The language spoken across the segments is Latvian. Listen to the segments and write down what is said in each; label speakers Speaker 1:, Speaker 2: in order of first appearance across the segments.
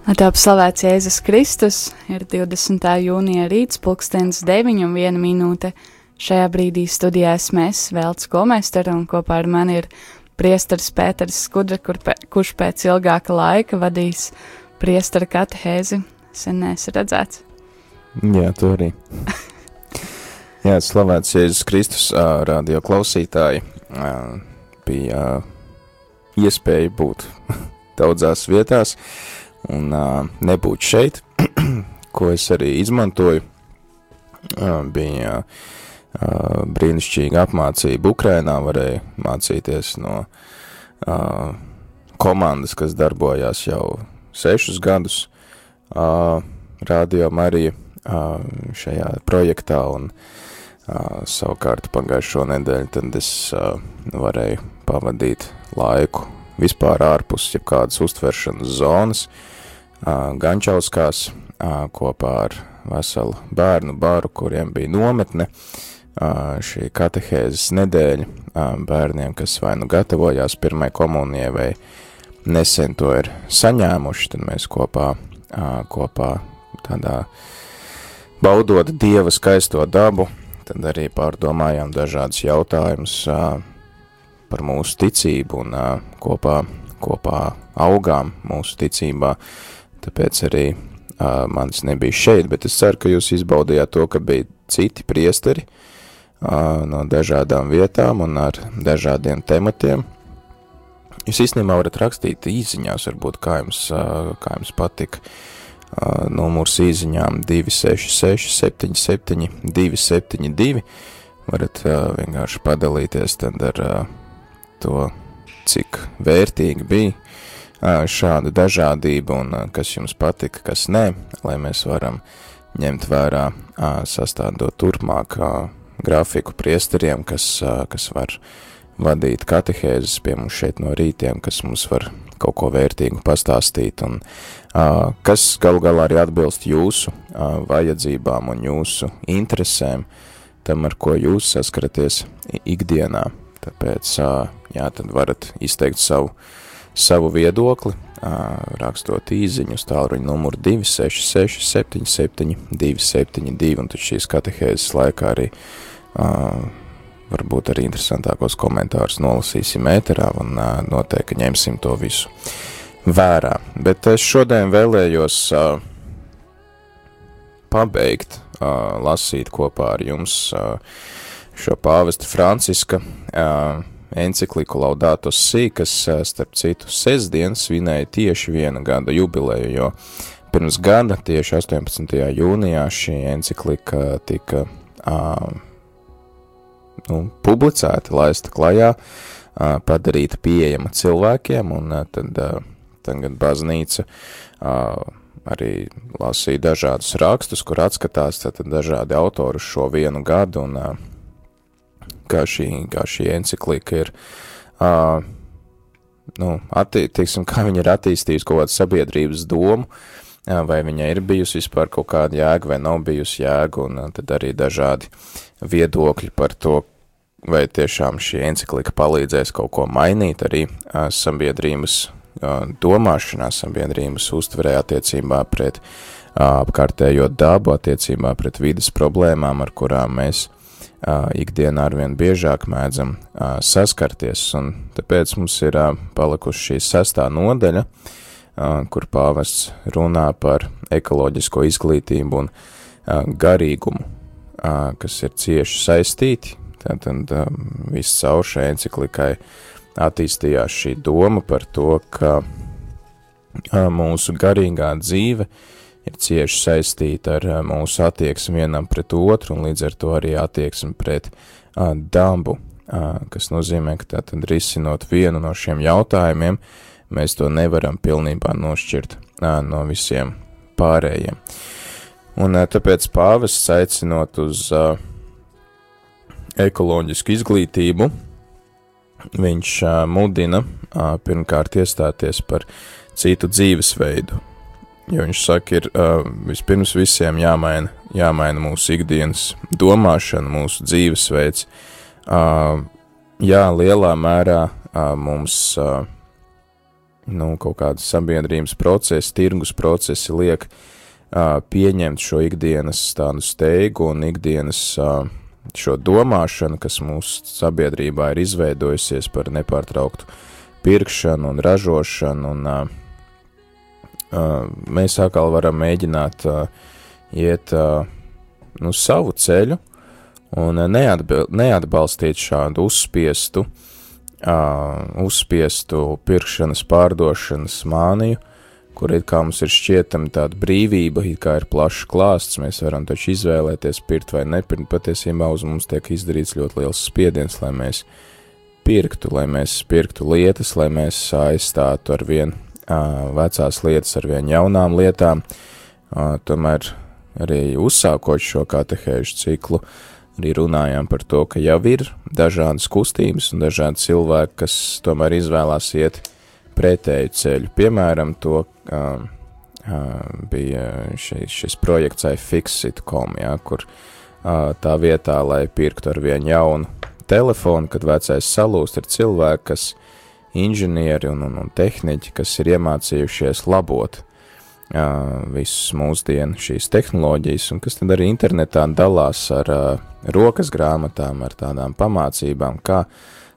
Speaker 1: Lai top slavēts Jēzus Kristus, ir 20. jūnija rīts, pulkstens 9 un 1 minūte. Šajā brīdī studijā esmu es, Velts Komester, un kopā ar mani ir priesteris Pēters Skudra, kur, kurš pēc ilgāka laika vadīs priestera katehēzi. Sen neesi redzēts.
Speaker 2: Jā, tu arī. Jā, slavēts Jēzus Kristus, radio klausītāji. Bija iespēja būt daudzās vietās un nebūt šeit, ko es arī izmantoju. Bija brīnišķīga apmācība Ukrainā, varēja mācīties no komandas, kas darbojās jau sešus gadus Radio Marija šajā projektā. Un savukārt pagājušo nedēļu tad es varēju pavadīt laiku vispār ārpus jebkādas uztveršanas zonas, Gančauskās kopā ar veselu bērnu baru, kuriem bija nometne, šī katehēzes nedēļa bērniem, kas vai nu gatavojās pirmai komunijai vai nesen to ir saņēmuši, tad mēs kopā, kopā tādā baudot Dieva skaisto dabu, tad arī pārdomājām dažādus jautājumus par mūsu ticību un uh, kopā, kopā augām mūsu ticībā. Tāpēc arī uh, manis nebija šeit, bet es ceru, ka jūs izbaudījāt to, ka bija citi priesteri uh, no dažādām vietām un ar dažādiem tematiem. Jūs īstenībā varat rakstīt īziņās, varbūt kā jums, uh, kā jums patika. Uh, numurs īziņām 266 77 272 varat uh, vienkārši padalīties ar uh, to, cik vērtīgi bija šāda dažādība un kas jums patika, kas nē, lai mēs varam ņemt vērā sastādot turpmāk grafiku priesteriem, kas, kas var vadīt katehēzes pie mums šeit no rītiem, kas mums var kaut ko vērtīgu pastāstīt un kas galu galā arī atbilst jūsu vajadzībām un jūsu interesēm, tam, ar ko jūs saskaraties ikdienā. Tāpēc, jā, tad varat izteikt savu, savu viedokli, rakstot īziņu uz tālruņa numuru 266 77 272, un tad šīs katehēzes laikā arī varbūt arī interesantākos komentārus nolasīsim ēterā, un noteikti ņemsim to visu vērā. Bet es šodien vēlējos pabeigt, lasīt kopā ar jums šo pāvesta Franciska encikliku Laudato Si, kas, starp citu, sestdien svinēja tieši viena gada jubileju, jo pirms gada, tieši 18. jūnijā, šī enciklika tika uh, nu, publicēta, laista klajā, uh, padarīta pieejama cilvēkiem, un uh, tad uh, tagad baznīca uh, arī lasīja dažādus rakstus, kur atskatās tad dažādi autori šo vienu gadu, un uh, kā šī, kā šī enciklika ir, uh, nu, attī, teiksim, kā viņa ir attīstījusi kaut kādu sabiedrības domu, vai viņai ir bijusi vispār kaut kāda jēga vai nav bijusi jēga, un tad arī dažādi viedokļi par to, vai tiešām šī enciklika palīdzēs kaut ko mainīt arī sabiedrības domāšanā, sabiedrības uztverē attiecībā pret apkārtējo dabu, attiecībā pret vidas problēmām, ar kurām mēs ikdienā arvien biežāk mēdzam saskarties, un tāpēc mums ir palikuši šī sestā nodeļa, kur pāvests runā par ekoloģisko izglītību un garīgumu, kas ir cieši saistīti, tātad viss caur šai enciklikai attīstījās šī doma par to, ka mūsu garīgā dzīve uh, ir cieši saistīta ar mūsu attieksmi vienam pret otru un līdz ar to arī attieksmi pret uh, dabu, uh, kas nozīmē, ka tātad risinot vienu no šiem jautājumiem, mēs to nevaram pilnībā nošķirt uh, no visiem pārējiem. Un uh, tāpēc pāvests aicinot uz uh, ekoloģisku izglītību, viņš uh, mudina uh, pirmkārt iestāties par citu dzīvesveidu, Jo viņš saka, ir uh, vispirms visiem jāmaina, jāmaina mūsu ikdienas domāšana, mūsu dzīvesveids. Uh, jā, lielā mērā uh, mums uh, nu, kaut kādas sabiedrības procesi, tirgus procesi liek uh, pieņemt šo ikdienas tādu steigu un ikdienas uh, šo domāšanu, kas mūsu sabiedrībā ir izveidojusies par nepārtrauktu pirkšanu un ražošanu, un uh, mēs atkal varam mēģināt iet nu, savu ceļu un neatbalstīt šādu uzspiestu uzspiestu pirkšanas, pārdošanas māniju, kur it kā mums ir šķietami tāda brīvība, it kā ir plašs klāsts, mēs varam taču izvēlēties pirkt vai nepirkt, patiesībā uz mums tiek izdarīts ļoti liels spiediens, lai mēs pirktu, lai mēs pirktu lietas, lai mēs aizstātu ar vien uh, vecās lietas ar vien jaunām lietām, tomēr arī uzsākot šo katehēžu ciklu, arī runājām par to, ka jau ir dažādas kustības un dažādi cilvēki, kas tomēr izvēlās iet pretēju ceļu. Piemēram, to uh, uh, bija šis, šis projekts iFixit.com, ja, kur uh, tā vietā, lai pirktu ar vienu jaunu telefonu, kad vecais salūst, ir cilvēki, kas inženieri un, un, un tehniķi, kas ir iemācījušies labot visus mūsdienu šīs tehnoloģijas, un kas tad arī internetā dalās ar uh, rokas grāmatām, ar tādām pamācībām, kā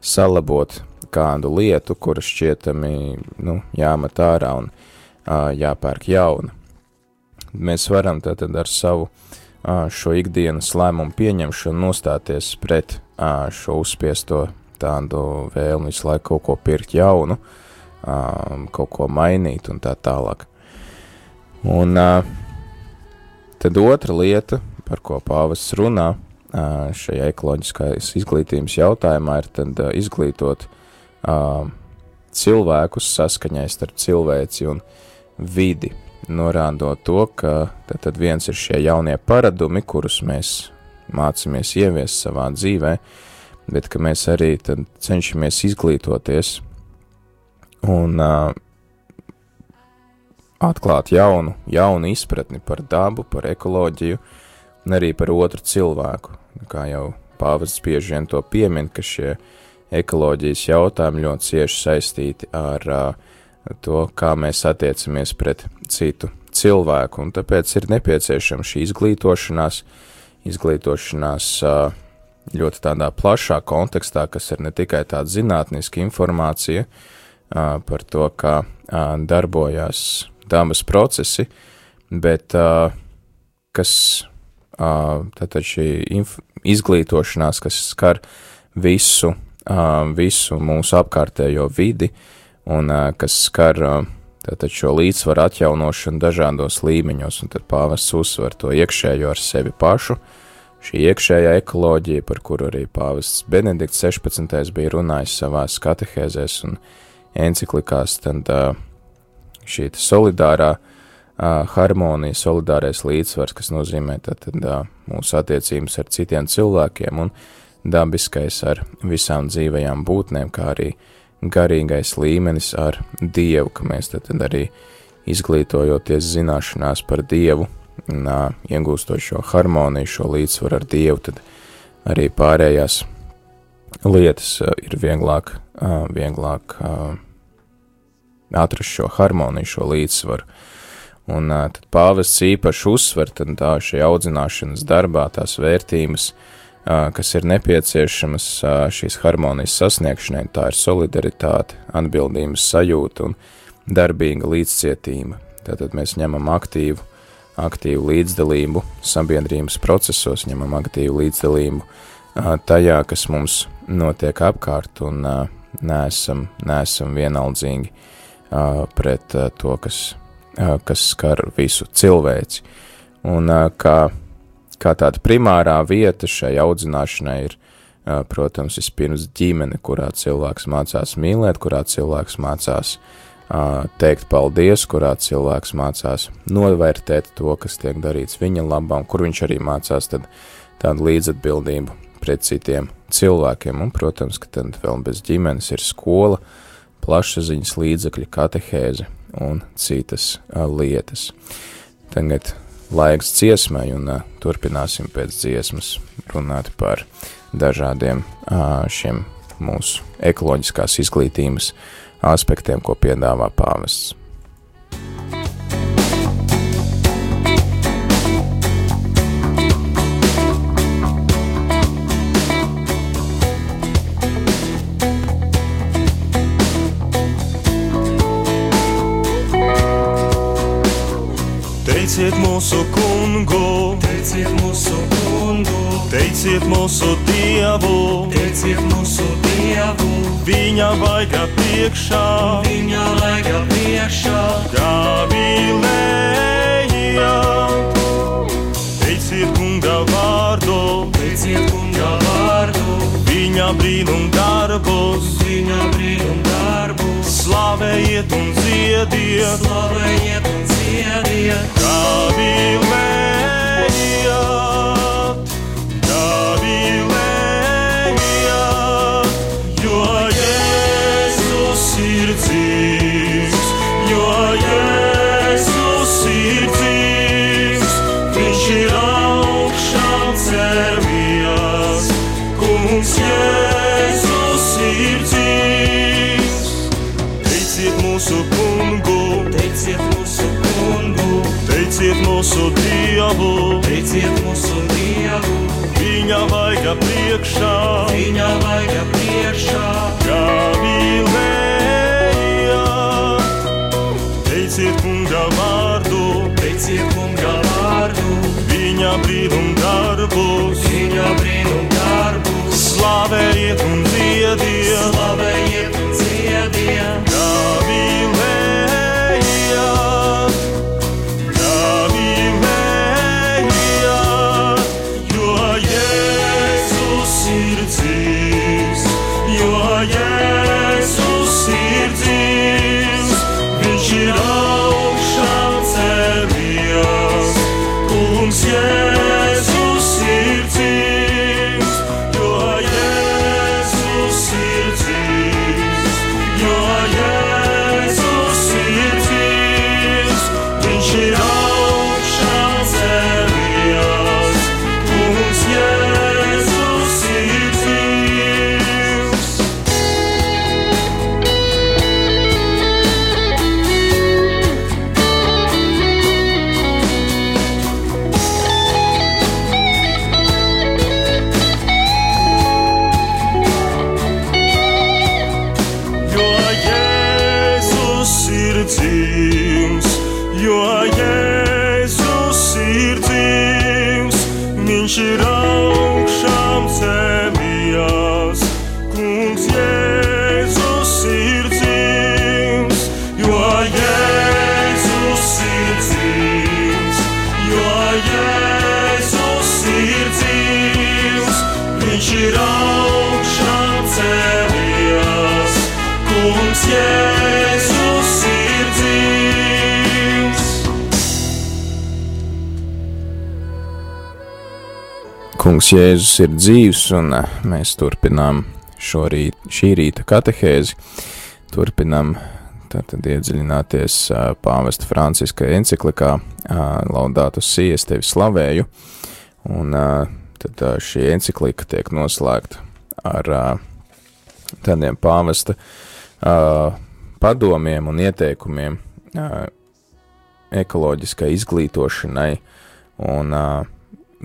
Speaker 2: salabot kādu lietu, kura šķietami nu, jāmet ārā un uh, jāpērk jauna. Mēs varam tātad ar savu uh, šo ikdienas lēmumu pieņemšanu nostāties pret uh, šo uzspiesto tādu vēlmi visu laiku kaut ko pirkt jaunu, uh, kaut ko mainīt un tā tālāk. Un uh, tad otra lieta, par ko pāvests runā uh, šajā ekoloģiskās izglītības jautājumā, ir tad uh, izglītot uh, cilvēkus saskaņai starp cilvēci un vidi, norādot to, ka tad, tad viens ir šie jaunie paradumi, kurus mēs mācāmies ieviest savā dzīvē, bet ka mēs arī cenšamies izglītoties un uh, atklāt jaunu, jaunu izpratni par dabu, par ekoloģiju un arī par otru cilvēku. Kā jau pāvests bieži vien to piemin, ka šie ekoloģijas jautājumi ļoti cieši saistīti ar uh, to, kā mēs attiecamies pret citu cilvēku, un tāpēc ir nepieciešama šī izglītošanās, izglītošanās uh, ļoti tādā plašā kontekstā, kas ir ne tikai tāda zinātniska informācija uh, par to, kā darbojās dabas procesi, bet uh, kas uh, tātad šī izglītošanās, kas skar visu, uh, visu mūsu apkārtējo vidi un uh, kas skar uh, tātad šo līdzsvaru atjaunošanu dažādos līmeņos, un tad pāvests uzsver to iekšējo ar sevi pašu, šī iekšējā ekoloģija, par kuru arī pāvests Benedikts 16. bija runājis savās katehēzēs un enciklikās, tad šī solidārā harmonija, solidārais līdzsvars, kas nozīmē tātad mūsu attiecības ar citiem cilvēkiem un dabiskais ar visām dzīvajām būtnēm, kā arī garīgais līmenis ar Dievu, ka mēs tad arī izglītojoties zināšanās par Dievu un uh, iegūstot šo harmoniju, šo līdzsvaru ar Dievu, tad arī pārējās lietas uh, ir vieglāk, uh, vieglāk uh, atrast šo harmoniju, šo līdzsvaru. Un uh, tad pāvests īpaši uzsver tā šajā audzināšanas darbā tās vērtības, uh, kas ir nepieciešamas uh, šīs harmonijas sasniegšanai, tā ir solidaritāte, atbildības sajūta un darbīga līdzcietība. Tātad mēs ņemam aktīvu, aktīvu līdzdalību sabiedrības procesos, ņemam aktīvu līdzdalību uh, tajā, kas mums notiek apkārt un uh, neesam, neesam vienaldzīgi uh, pret to, kas, kas skar visu cilvēci. Un kā, kā tāda primārā vieta šai audzināšanai ir, protams, vispirms ģimene, kurā cilvēks mācās mīlēt, kurā cilvēks mācās teikt paldies, kurā cilvēks mācās novērtēt to, kas tiek darīts viņa labām, kur viņš arī mācās tādu līdzatbildību pret citiem cilvēkiem, un, protams, ka tad vēl bez ģimenes ir skola, plašsaziņas līdzekļi, katehēze un citas lietas. Tagad laiks dziesmai un turpināsim pēc dziesmas runāt par dažādiem šiem mūsu ekoloģiskās izglītības aspektiem, ko piedāvā pāvests.
Speaker 3: Teiciet mūsu kungu,
Speaker 4: teiciet mūsu kungu,
Speaker 3: teiciet mūsu dievu,
Speaker 4: teiciet mūsu dievu,
Speaker 3: viņa vaiga priekšā,
Speaker 4: viņa vaiga priekšā,
Speaker 3: Gavilējā. Teiciet kunga vārdu,
Speaker 4: teiciet kunga vārdu,
Speaker 3: viņa brīnum darbus,
Speaker 4: viņa brīnum darbus,
Speaker 3: slavējiet un dziediet,
Speaker 4: slavējiet un dziediet,
Speaker 3: Gavilējāt, vaiga priekšā,
Speaker 4: viņa vaiga priekšā,
Speaker 3: Gavilējā. Teiciet kunga vārdu,
Speaker 4: teiciet kunga vārdu,
Speaker 3: viņa brīnum darbus,
Speaker 4: viņa brīnum darbus,
Speaker 3: slavējiet un dziediet, Jēzus ir dzīvs,
Speaker 2: un eh, mēs turpinām rīt, šī rīta katehēzi. Turpinām tātad iedziļināties eh, pāvesta Franciska enciklikā eh, Laudātus Sijas tevi slavēju, un tad šī enciklika tiek noslēgta ar tādiem pāvesta padomiem un ieteikumiem ekoloģiskai izglītošanai, un uh,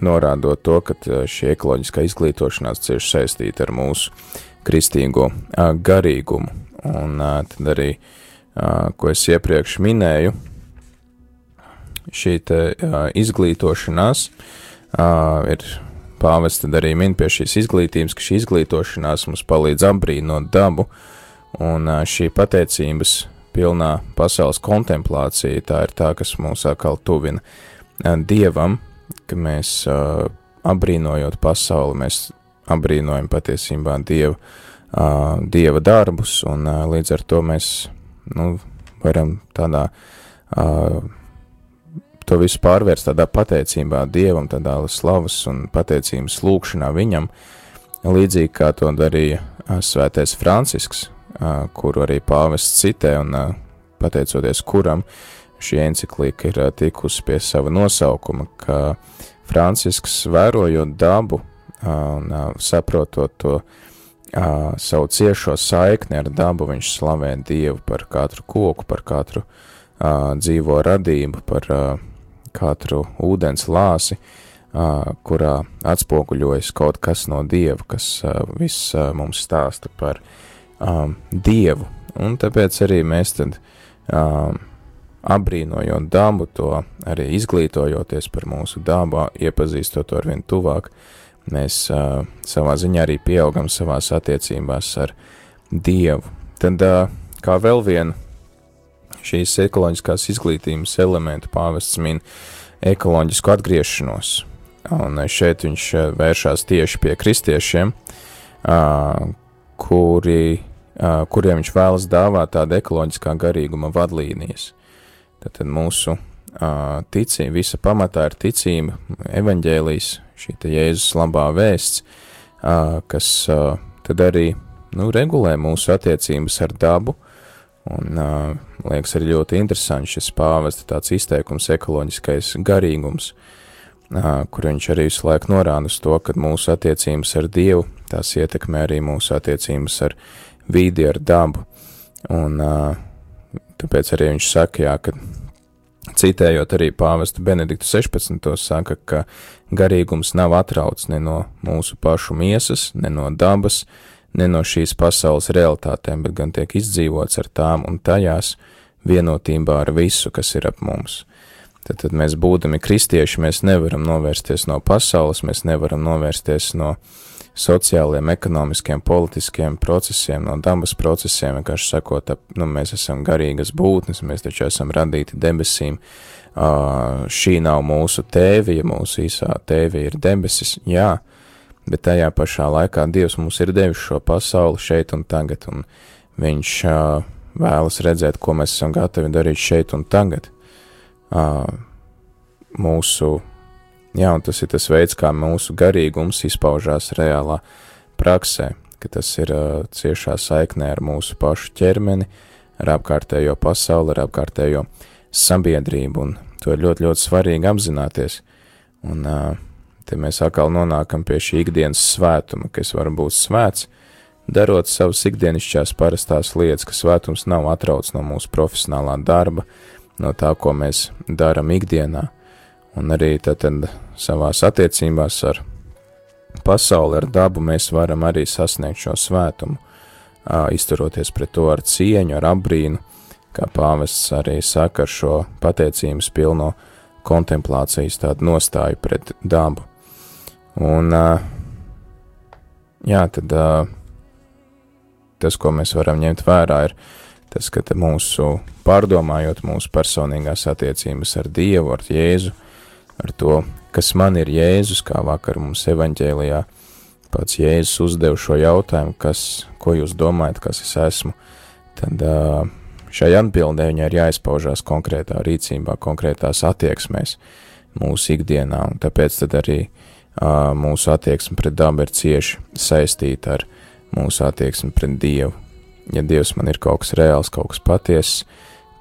Speaker 2: norādot to, ka uh, šī ekoloģiskā izglītošanās cieši saistīta ar mūsu kristīgo garīgumu. Un tad arī, ko es iepriekš minēju, šī te izglītošanās ir pāvests arī min pie šīs izglītības, ka šī izglītošanās mums palīdz apbrīnot dabu, un šī pateicības pilnā pasaules kontemplācija, tā ir tā, kas mūs atkal tuvina Dievam, ka mēs uh, apbrīnojot pasauli, mēs apbrīnojam patiesībā Dievu, uh, Dieva darbus, un uh, līdz ar to mēs, nu, varam tādā, uh, to visu pārvērst tādā pateicībā Dievam, tādā slavas un pateicības lūkšanā viņam, līdzīgi kā to darīja svētais Francisks, kuru arī pāvests citē, un pateicoties kuram šī enciklika ir uh, tikusi pie sava nosaukuma, ka Francisks vērojot dabu uh, un uh, saprotot to uh, savu ciešo saikni ar dabu, viņš slavē Dievu par katru koku, par katru uh, dzīvo radību, par uh, katru ūdens lāsi, uh, kurā atspoguļojas kaut kas no Dieva, kas uh, viss uh, mums stāsta par Dievu. Un tāpēc arī mēs tad um, apbrīnojot dabu, to arī izglītojoties par mūsu dabu, iepazīstot to arvien tuvāk, mēs uh, savā ziņā arī pieaugam savās attiecībās ar Dievu. Tad uh, kā vēl vienu šīs ekoloģiskās izglītības elementu pāvests min ekoloģisku atgriešanos, un šeit viņš vēršās tieši pie kristiešiem, uh, kuri, uh, kuriem viņš vēlas dāvāt tādu ekoloģiskā garīguma vadlīnijas. Tātad mūsu ticība, visa pamatā ir ticība, evaņģēlijas, šī Jēzus labā vēsts, kas tad arī, nu, regulē mūsu attiecības ar dabu, un liekas arī ļoti interesanti šis pāvesta tāds izteikums ekoloģiskais garīgums, kur viņš arī visu laiku norāda uz to, ka mūsu attiecības ar Dievu, tās ietekmē arī mūsu attiecības ar vīdi, ar dabu, un uh, Tāpēc arī viņš saka, jā, ka citējot arī pāvestu Benediktu 16. saka, ka garīgums nav atrauts ne no mūsu pašu miesas, ne no dabas, ne no šīs pasaules realitātēm, bet gan tiek izdzīvots ar tām un tajās vienotībā ar visu, kas ir ap mums. Tad, tad mēs būdami kristieši, mēs nevaram novērsties no pasaules, mēs nevaram novērsties no uh, sociāliem, ekonomiskiem, politiskiem procesiem, no dabas procesiem, vienkārši sakot, nu, mēs esam garīgas būtnes, mēs taču esam radīti debesīm, uh, šī nav mūsu tēvija, mūsu īsā tēvija ir debesis, jā, bet tajā pašā laikā Dievs mums ir devis šo pasauli šeit un tagad, un viņš uh, vēlas redzēt, ko mēs esam gatavi darīt šeit un tagad. Uh, mūsu Jā, un tas ir tas veids, kā mūsu garīgums izpaužās reālā praksē, ka tas ir uh, ciešā saiknē ar mūsu pašu ķermeni, ar apkārtējo pasauli, ar apkārtējo sabiedrību, un to ir ļoti, ļoti svarīgi apzināties. Un uh, te mēs atkal nonākam pie šī ikdienas svētuma, ka es varu būt svēts, darot savas ikdienišķās parastās lietas, ka svētums nav atrauc no mūsu profesionālā darba, no tā, ko mēs darām ikdienā, un arī tad savās attiecībās ar pasauli, ar dabu mēs varam arī sasniegt šo svētumu, izturoties pret to ar cieņu, ar apbrīnu, kā pāvests arī saka ar šo pateicības pilno kontemplācijas tādu nostāju pret dabu. Un, jā, tad tas, ko mēs varam ņemt vērā, ir tas, ka mūsu pārdomājot mūsu personīgās attiecības ar Dievu, ar Jēzu, ar to, kas man ir Jēzus, kā vakar mums evaņģēlijā. Pats Jēzus uzdev šo jautājumu, kas, ko jūs domājat, kas es esmu, tad šai atbildē viņai ir jāizpaužās konkrētā rīcībā, konkrētās attieksmēs mūsu ikdienā, un tāpēc tad arī mūsu attieksme pret dabu ir cieši saistīta ar mūsu attieksmi pret Dievu. Ja Dievs man ir kaut kas reāls, kaut kas patiesas,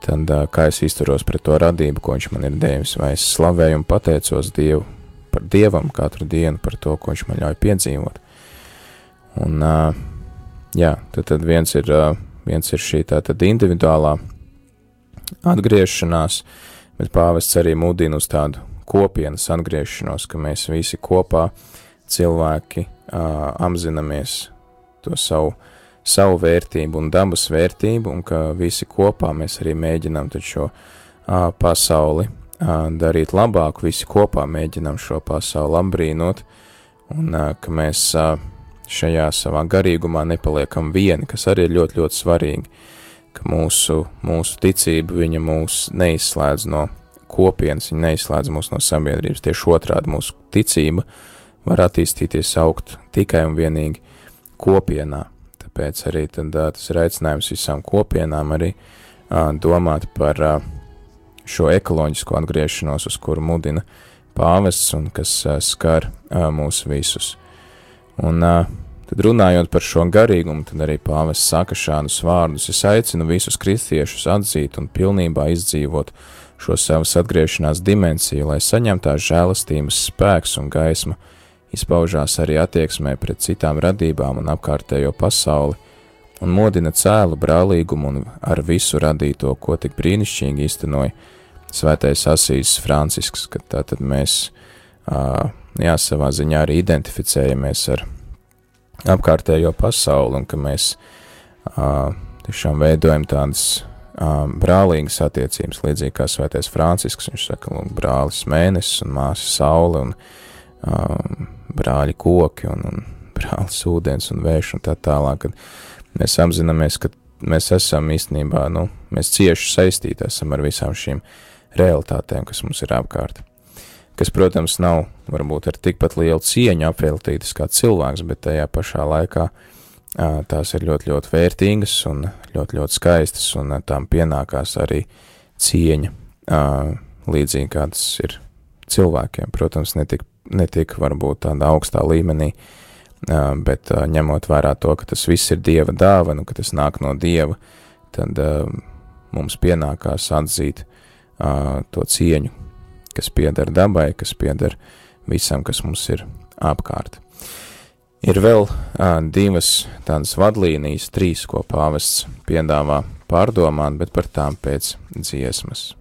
Speaker 2: tad kā es izturos pret to radību, ko viņš man ir devis, vai es slavēju un pateicos Dievu par Dievam katru dienu, par to, ko viņš man ļauj piedzīvot. Un, jā, tad, tad viens ir, viens ir šī tā tad individuālā atgriešanās, bet pāvests arī mudina uz tādu kopienas atgriešanos, ka mēs visi kopā cilvēki apzināmies to savu savu vērtību un dabas vērtību, un ka visi kopā mēs arī mēģinām šo a, pasauli a, darīt labāku, visi kopā mēģinām šo pasauli apbrīnot, un a, ka mēs a, šajā savā garīgumā nepaliekam vieni, kas arī ir ļoti, ļoti svarīgi, ka mūsu, mūsu ticība, viņa mūs neizslēdz no kopienas, viņa neizslēdz mūs no sabiedrības, tieši otrādi mūsu ticība var attīstīties, augt tikai un vienīgi kopienā. Tāpēc arī tad, tas ir aicinājums visām kopienām arī domāt par šo ekoloģisko atgriešanos, uz kuru mudina pāvests un kas skar mūs visus. Un tad runājot par šo garīgumu, tad arī pāvests saka šādus vārdus: Es aicinu visus kristiešus atzīt un pilnībā izdzīvot šo savas atgriešanās dimensiju, lai saņemtās žēlastības spēks un gaisma
Speaker 4: izpaužās arī attieksmē pret citām radībām un apkārtējo pasauli, un modina cēlu brālīgumu un ar visu radīto, ko tik brīnišķīgi īstenoja svētais asīs Francisks, kad tātad mēs, jā, savā ziņā arī identificējamies ar apkārtējo pasauli un ka mēs tiešām veidojam tādas brālīgas attiecības, līdzīgi kā svētais Francisks, viņš saka, lūk, brālis mēnesis un māsa saule un brāļi koki un, un brālis ūdens un vējš un tā tālāk, kad mēs apzināmies, ka mēs esam īstenībā, nu, mēs cieši saistīti esam ar visām šīm realitātēm, kas mums ir apkārt. Kas, protams, nav varbūt ar tikpat lielu cieņu apveltītas kā cilvēks, bet tajā pašā laikā tās ir ļoti, ļoti vērtīgas un ļoti, ļoti skaistas, un tām pienākās arī cieņa, līdzīgi kā tas ir cilvēkiem. Protams, netik, netik varbūt tādā augstā līmenī, bet ņemot vērā to, ka tas viss ir Dieva dāvana, ka tas nāk no Dieva, tad mums pienākās atzīt to cieņu, kas pieder dabai, kas pieder visam, kas mums ir apkārt. Ir vēl uh, divas tādas vadlīnijas, trīs, ko pāvests piedāvā pārdomāt, bet par tām pēc dziesmas.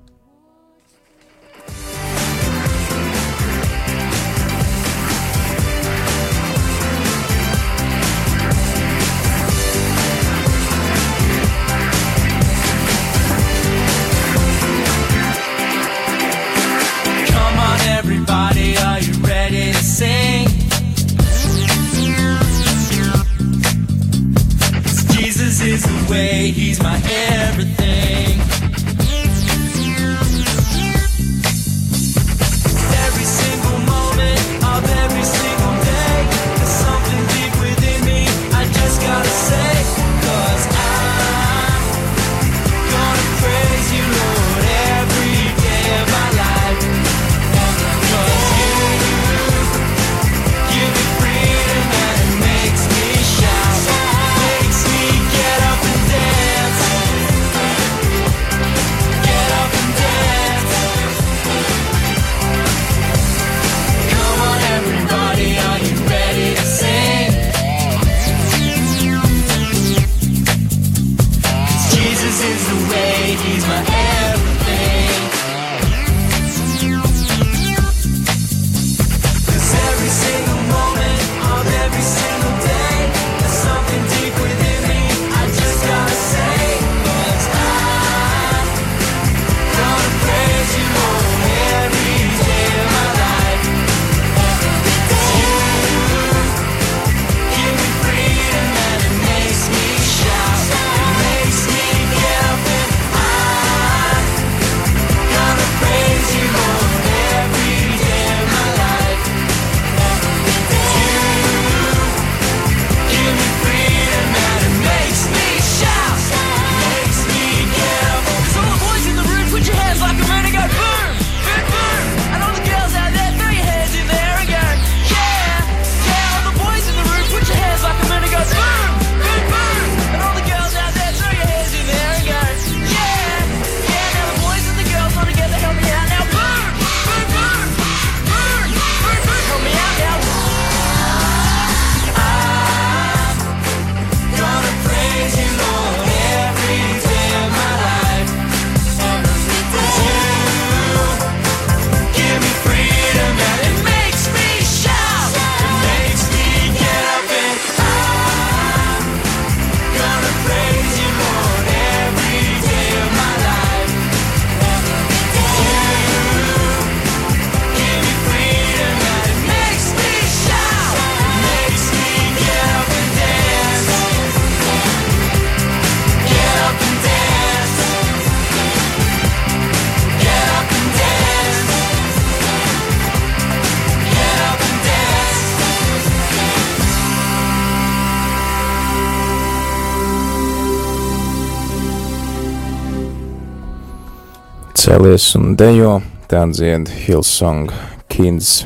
Speaker 4: Cēlies un dejo, tā dzied Hillsong Kids.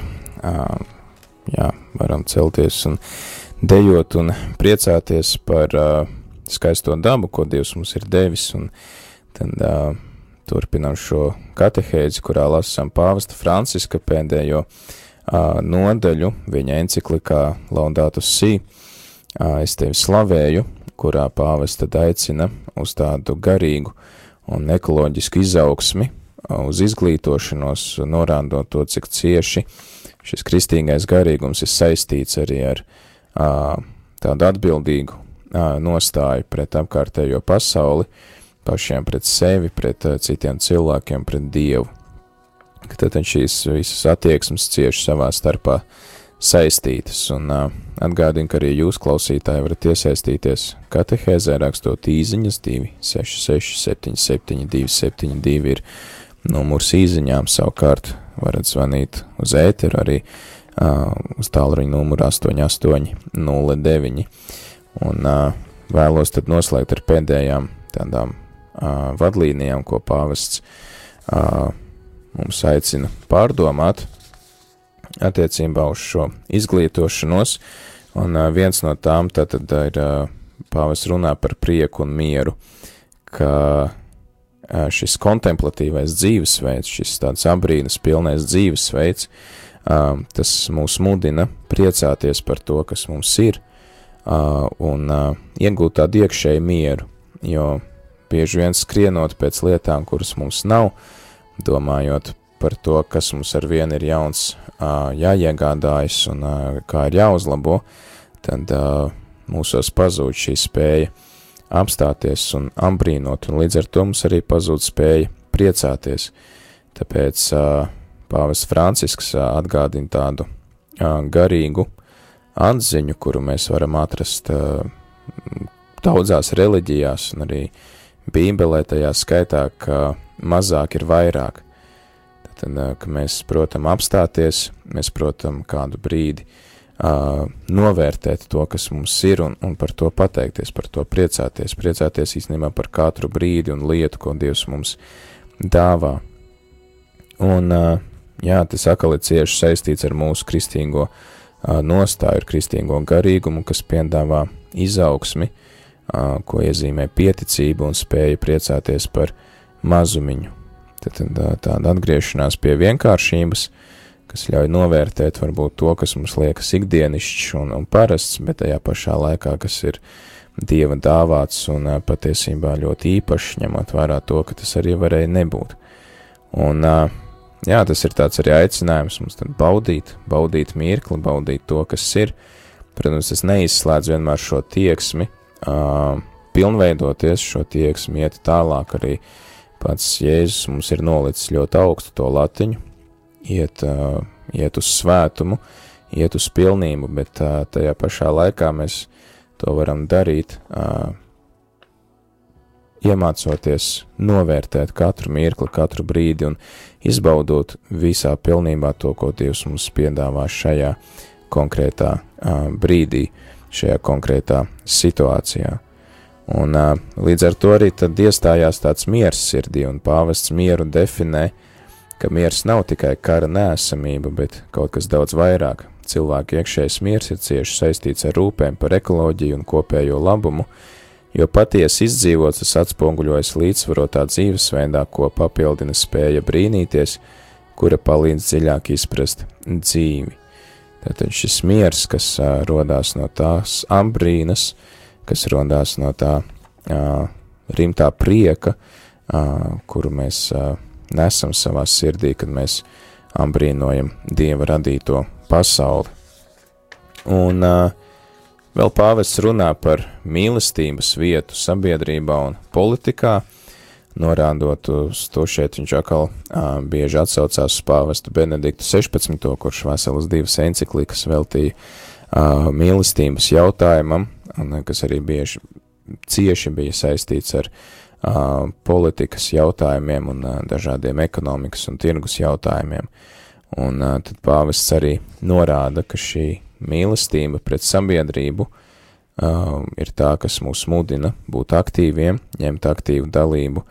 Speaker 4: Uh, jā, varam celties un dejot un priecāties par uh, skaisto dabu, ko Dievs mums ir devis, un tad uh, turpinām šo katehēzi, kurā lasām pāvesta Franciska pēdējo
Speaker 2: nodaļu viņa enciklikā Laudatus Si, es tevi slavēju, kurā pāvis tad aicina uz tādu garīgu un ekoloģisku izaugsmi, uz izglītošanos, norādot to, cik cieši šis kristīgais garīgums ir saistīts arī ar tādu atbildīgu nostāju pret apkārtējo pasauli, pašiem pret sevi, pret citiem cilvēkiem, pret Dievu. Tad šīs visas attieksmes cieši savā starpā saistītas, un uh, atgādinu, ka arī jūs, klausītāji, varat iesaistīties katehēzē, rakstot īziņas 266 77 272 ir numurs īziņām, savukārt varat zvanīt uz ēteru arī uh, uz tālruņa numuru 8809, un uh, vēlos tad noslēgt ar pēdējām tādām uh, vadlīnijām, ko pāvests uh, mums aicina pārdomāt attiecībā uz šo izglītošanos, un viens no tām tātad ir pāvis runā par prieku un mieru, ka šis kontemplatīvais dzīvesveids, šis tāds abrīnas pilnais dzīvesveids, tas mūs mudina priecāties par to, kas mums ir, un iegūt tādu iekšēju mieru, jo bieži vien skrienot pēc lietām, kuras mums nav, domājot par to, kas mums ar vienu ir jauns jāiegādājas un kā ir jāuzlabo, tad mūsos pazūd šī spēja apstāties un ambrīnot, un līdz ar to mums arī pazūd spēja priecāties. Tāpēc pāvis Francisks atgādina tādu garīgu atziņu, kuru mēs varam atrast daudzās reliģijās un arī Bībelē tajā skaitā, ka mazāk ir vairāk. Tad, ka mēs, protam, apstāties, mēs, protam, kādu brīdi uh, novērtēt to, kas mums ir, un, un par to pateikties, par to priecāties, priecāties īstenībā par katru brīdi un lietu, ko Dievs mums dāvā. Un, uh, jā, tas atkal ir cieši saistīts ar mūsu kristīgo uh, nostāju, ar kristīgo garīgumu, kas piedāvā izaugsmi, uh, ko iezīmē pieticība un spēja priecāties par mazumiņu. Tad, tāda atgriešanās pie vienkāršības, kas ļauj novērtēt varbūt to, kas mums liekas ikdienišķs un, un parasts, bet tajā pašā laikā, kas ir Dieva dāvāts un patiesībā ļoti īpašs, ņemot vērā to, ka tas arī varēja nebūt. Un jā, tas ir tāds arī aicinājums mums baudīt, baudīt mirkli, baudīt to, kas ir. Protams, es neizslēdzu vienmēr šo tieksmi, pilnveidoties šo tieksmi, iet tālāk arī uh, pats Jēzus mums ir nolicis ļoti augstu to latiņu, iet, iet uz svētumu, iet uz pilnību, bet tajā pašā laikā mēs to varam darīt, iemācoties novērtēt katru mirkli, katru brīdi un izbaudot visā pilnībā to, ko Dievs mums piedāvā šajā konkrētā brīdī, šajā konkrētā situācijā. Un līdz ar to arī tad iestājās tāds miers sirdī, un pāvests mieru definē, ka miers nav tikai kara nēsamība, bet kaut kas daudz vairāk. Cilvēka iekšējais miers ir cieši saistīts ar rūpēm par ekoloģiju un kopējo labumu, jo patiesi izdzīvots tas atspoguļojas līdzsvarotā dzīvesveidā, ko papildina spēja brīnīties, kura palīdz dziļāk izprast dzīvi. Tātad šis miers, kas rodās no tās ambrīnas, uh, kas rodās no tā uh, rimtā prieka, uh, kuru mēs uh, nesam savā sirdī, kad mēs ambrīnojam Dieva radīto pasauli. Un uh, vēl pāvests runā par mīlestības vietu sabiedrībā un politikā, norādot uz to šeit viņš atkal uh, bieži atsaucās uz pāvestu Benediktu 16. kurš veselas divas enciklikas veltīja uh, mīlestības jautājumam, un eh, kas arī bieži cieši bija saistīts ar uh, politikas jautājumiem un uh, dažādiem ekonomikas un tirgus jautājumiem. Un uh, tad pāvests arī norāda, ka šī mīlestība pret sabiedrību uh, ir tā, kas mūs mudina būt aktīviem, ņemt aktīvu dalību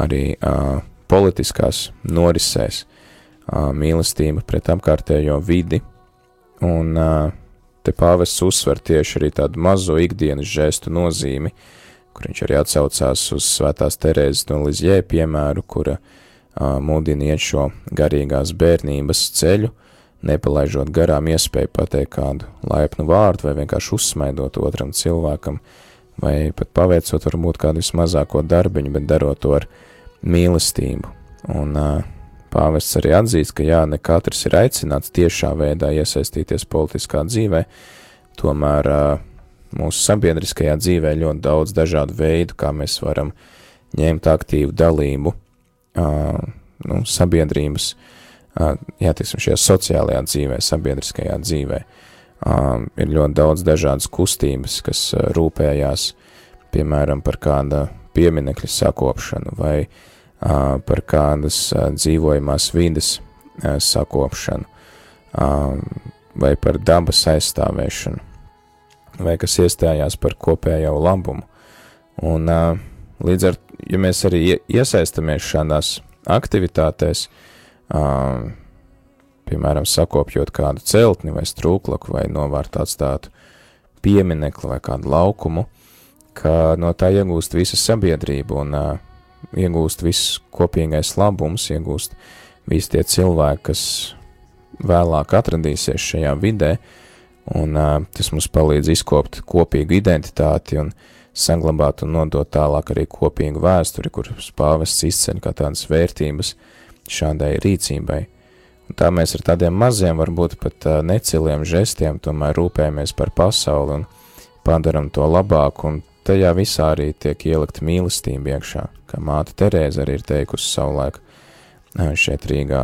Speaker 2: arī uh, politiskās norisēs, uh, mīlestība pret apkārtējo vidi un uh, Te pāvests uzsver tieši arī tādu mazo ikdienas žestu nozīmi, kur viņš arī atsaucās uz svētās Terēzes no Lizjē piemēru, kura mudina iet šo garīgās bērnības ceļu, nepalaižot garām iespēju pateikt kādu laipnu vārdu vai vienkārši uzsmaidot otram cilvēkam, vai pat paveicot varbūt kādu vismazāko darbiņu, bet darot to ar mīlestību. Un uh, pāvests arī atzīst, ka jā, ne katrs ir aicināts tiešā veidā iesaistīties politiskā dzīvē, tomēr uh, mūsu sabiedriskajā dzīvē ļoti daudz dažādu veidu, kā mēs varam ņemt aktīvu dalību uh, nu, sabiedrības uh, jā, tiksim, šajā sociālajā dzīvē, sabiedriskajā dzīvē. Ir ļoti daudz dažādas kustības, kas rūpējās, piemēram, par kāda pieminekļa sakopšanu vai par kādas dzīvojamās vides sakopšanu vai par dabas aizstāvēšanu vai kas iestājās par kopējo labumu. Un līdz ar, ja mēs arī iesaistamies šādās aktivitātēs, piemēram, sakopjot kādu celtni vai strūklaku vai novērt atstātu pieminekli vai kādu laukumu, ka no tā iegūst visa sabiedrība un uh, iegūst viss kopīgais labums, iegūst visi tie cilvēki, kas vēlāk atradīsies šajā vidē, un uh, tas mums palīdz izkopt kopīgu identitāti un saglabāt un nodot tālāk arī kopīgu vēsturi, kuras pāvests izceļ kā tādas vērtības, uh, šādai rīcībai. Un tā mēs ar tādiem maziem, varbūt pat neciliem žestiem tomēr rūpējamies par pasauli un padaram to labāku, un tajā visā arī tiek ielikt mīlestība iekšā, kā māte Terēza arī ir teikusi savulaik šeit Rīgā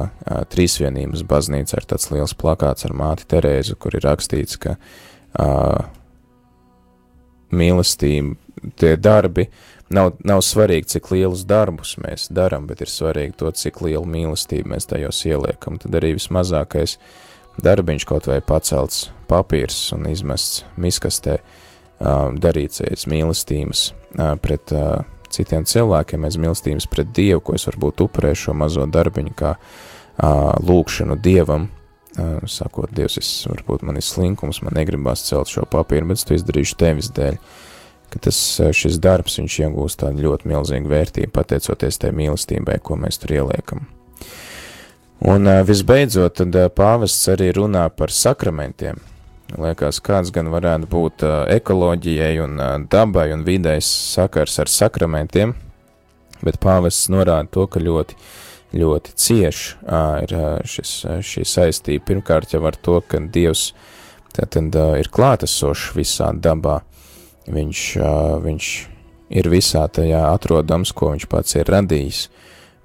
Speaker 2: Trīsvienības baznīca ir tāds liels plakāts ar māti Terēzu, kur ir rakstīts, ka uh, mīlestība, tie darbi nav, nav svarīgi, cik lielus darbus mēs darām, bet ir svarīgi to, cik lielu mīlestību mēs tajos ieliekam. Tad arī vismazākais darbiņš, kaut vai pacelts papīrs un izmests miskastē, darīts aiz mīlestības pret citiem cilvēkiem, aiz mīlestības pret Dievu, ko es varbūt upurēju šo mazo darbiņu, kā lūkšanu Dievam, sakot, Dievs, es varbūt man ir slinkums, man negribās celt šo papīru, bet es to izdarīšu tevis dēļ ka tas, šis darbs viņš iegūst tādu ļoti milzīgu vērtību, pateicoties tai mīlestībai, ko mēs tur ieliekam. Un eh, visbeidzot, tad eh, pāvests arī runā par sakramentiem. Liekas, kāds gan varētu būt ekoloģijai un dabai un vidējas sakars ar sakramentiem, bet pāvests norāda to, ka ļoti, ļoti cieši ir šis, šī saistība. Pirmkārt jau ar to, ka Dievs tātad ir klātesošs visā dabā, Viņš, viņš ir visā tajā atrodams, ko viņš pats ir radījis.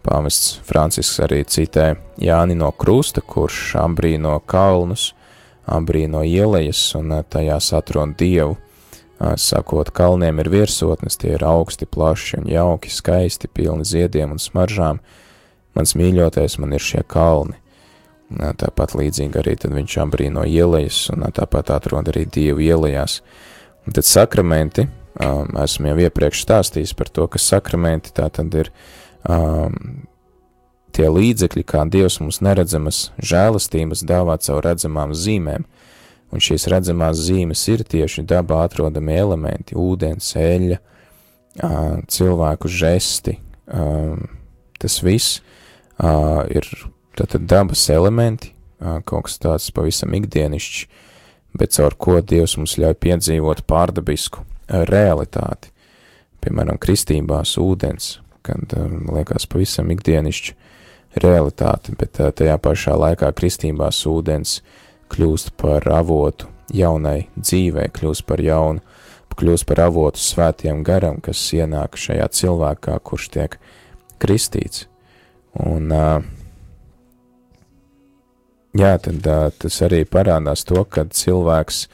Speaker 2: Pāvests Francisks arī citē Jāni no Krusta, kurš ambrīno kalnus, ambrīno ielejas un tajās atrod Dievu. Sakot, kalniem ir virsotnes, tie ir augsti, plaši un jauki, skaisti, pilni ziediem un smaržām. Mans mīļotais man ir šie kalni. Tāpat līdzīgi arī viņš ambrīno ielejas un tāpat atrod arī Dievu ielējās. Un tad sakramenti, esmu jau iepriekš stāstījis par to, ka sakramenti tā tad ir tie līdzekļi, kā Dievs mums neredzamas žēlastības dāvāt savu redzamām zīmēm, un šīs redzamās zīmes ir tieši dabā atrodami elementi - ūdens, eļļa, cilvēku žesti, tas viss ir tātad dabas elementi, kaut kas tāds pavisam ikdienišķs, bet caur ko Dievs mums ļauj piedzīvot pārdabisku realitāti. Piemēram, kristībās ūdens, kad liekas pavisam ikdienišķi realitāte, bet uh, tajā pašā laikā kristībās ūdens kļūst par avotu jaunai dzīvei, kļūst par jaunu, kļūst par avotu svētiem garam, kas ienāk šajā cilvēkā, kurš tiek kristīts. Un uh, jā, tad uh, tas arī parādās to, ka cilvēks,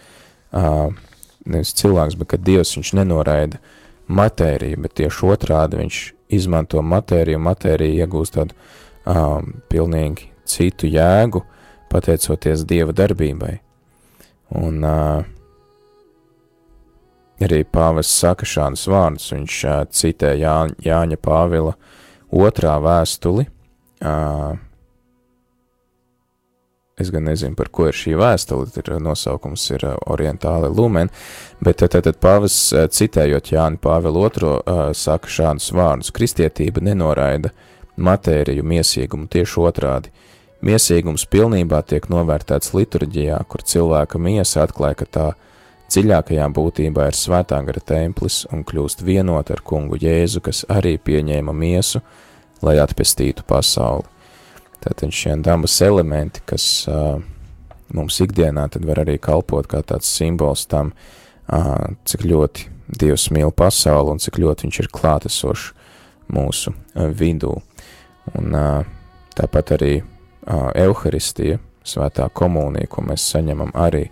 Speaker 2: nevis cilvēks, bet ka Dievs viņš nenoraida matēriju, bet tieši otrādi viņš izmanto matēriju, matērija iegūst tādu um, pilnīgi citu jēgu, pateicoties Dieva darbībai. Un uh, arī pāvests saka šādus vārdus, viņš uh, citē Jā, Jāņa Pāvila otrā vēstuli, uh, Es gan nezinu, par ko ir šī vēstule, ir nosaukums ir uh, Orientāla Lumen, bet tad, tad pāvis uh, citējot Jāni Pāvilu II uh, saka šādus vārdus: Kristietība nenoraida matēriju miesīgumu tieši otrādi. Miesīgums pilnībā tiek novērtēts liturģijā, kur cilvēka miesa atklāja, ka tā dziļākajā būtībā ir svētā gara templis un kļūst vienot ar kungu Jēzu, kas arī pieņēma miesu, lai atpestītu pasauli. Tātad šie dabas elementi, kas uh, mums ikdienā var arī kalpot kā tāds simbols tam, uh, cik ļoti Dievs mīl pasauli un cik ļoti viņš ir klātesošs mūsu vidū. Un tāpat arī Euharistija, svētā komunija, ko mēs saņemam arī,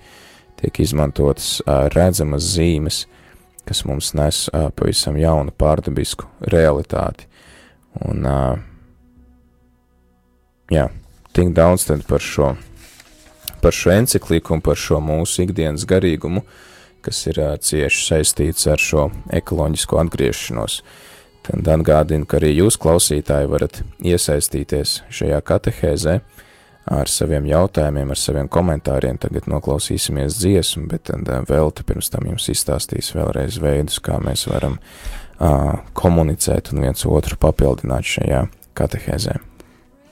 Speaker 2: tiek izmantotas redzamas zīmes, kas mums nes pavisam jaunu pārdabisku realitāti. Un, jā, tik daudz tad par šo, par šo encikliku un par šo mūsu ikdienas garīgumu, kas ir cieši saistīts ar šo ekoloģisko atgriešanos. Tad atgādinu, ka arī jūs, klausītāji, varat iesaistīties šajā katehēzē ar saviem jautājumiem, ar saviem komentāriem. Tagad noklausīsimies dziesmu, bet tad uh, vēl te pirms tam jums izstāstīs vēlreiz veidus, kā mēs varam uh, komunicēt un viens otru papildināt šajā katehēzē.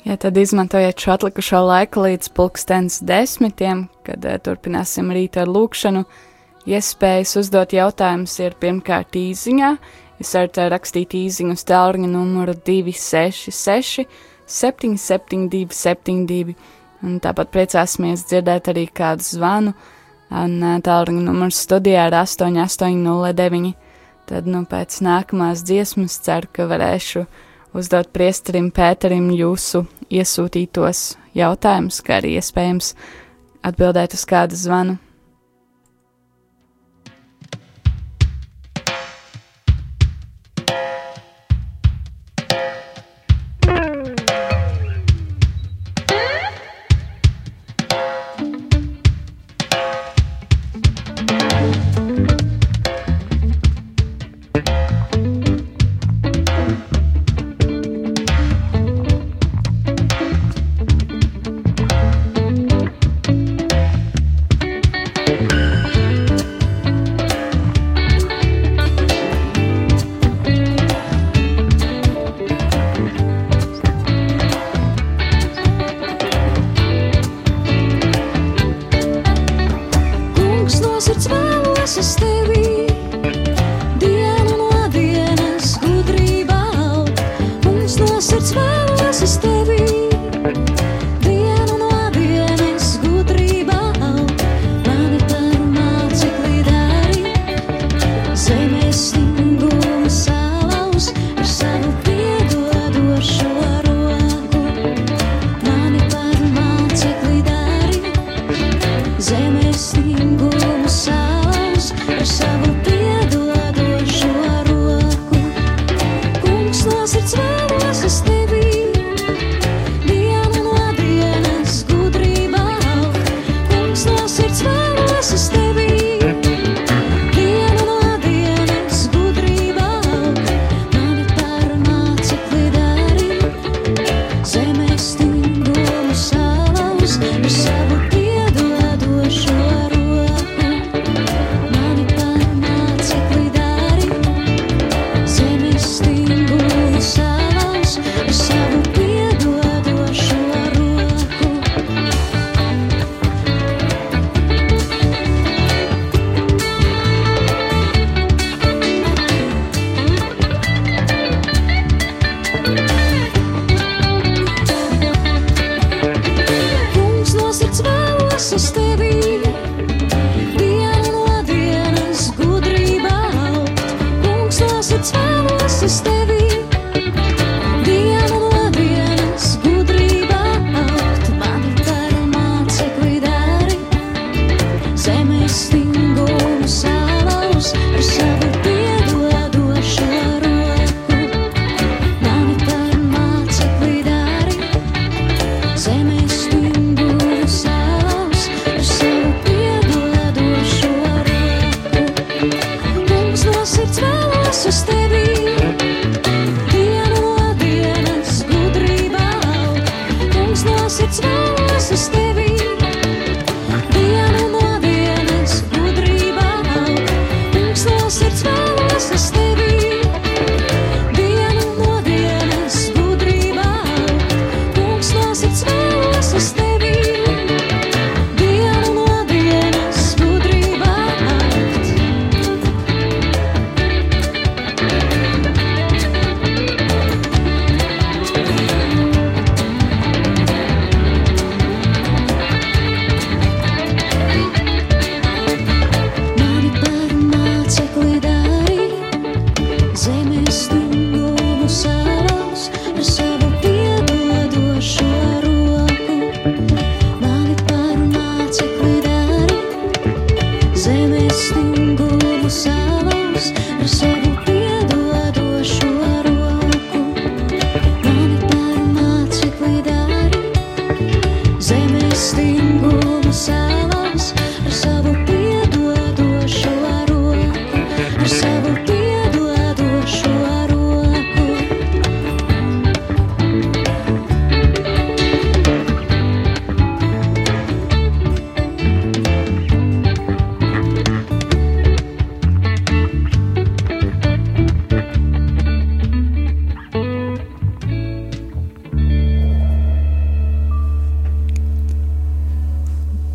Speaker 5: Ja tad izmantojiet šo atlikušo laiku līdz pulkstens desmitiem, kad uh, turpināsim rīt ar lūkšanu. Iespējas uzdot jautājumus ir pirmkārt īziņā. Jūs varat rakstīt īziņu uz tālruņa numuru 266 772 72. Un tāpat priecāsimies dzirdēt arī kādu zvanu. Un tālruņa numurs studijā ir 8809. Tad, nu, pēc nākamās dziesmas ceru, ka varēšu uzdot priesterim Pēterim jūsu iesūtītos jautājumus, kā arī iespējams atbildēt uz kādu zvanu.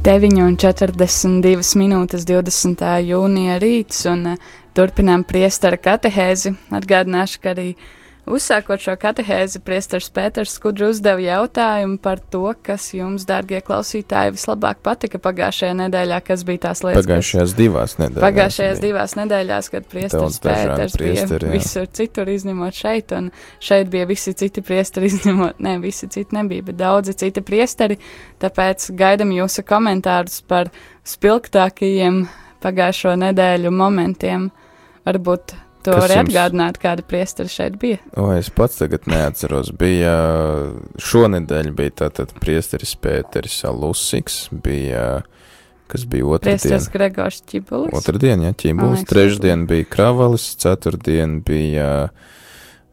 Speaker 1: 9,42 minūtes 20. jūnija rīts, un uh, turpinām priestara katehēzi. Atgādināšu, ka arī uzsākot šo katehēzi, priestars Pēters Skudru uzdeva jautājumu par to, kas jums, dārgie klausītāji, vislabāk patika pagājušajā nedēļā, kas bija tās lietas.
Speaker 2: Pagājušajās divās nedēļās.
Speaker 1: Pagājušajās divās nedēļās, kad priesteris Pēters
Speaker 2: priesteri,
Speaker 1: bija
Speaker 2: jā.
Speaker 1: visur citur izņemot šeit, un šeit bija visi citi priesteri izņemot, ne, visi citi nebija, bet daudzi citi priesteri, tāpēc gaidam jūsu komentārus par spilgtākajiem pagājušo nedēļu momentiem. Varbūt to
Speaker 2: Kas
Speaker 1: var
Speaker 2: jums-
Speaker 1: atgādināt, kāda priesteri šeit bija.
Speaker 2: O, es pats tagad neatceros. Bija šonadēļ bija tātad priesteris Pēteris Alusiks, bija, kas bija otrdien.
Speaker 1: Priesteris Gregors Čibulis. Man
Speaker 2: ķībulis.
Speaker 1: liekas,
Speaker 2: Trešdien bija Kravalis, ceturtdien bija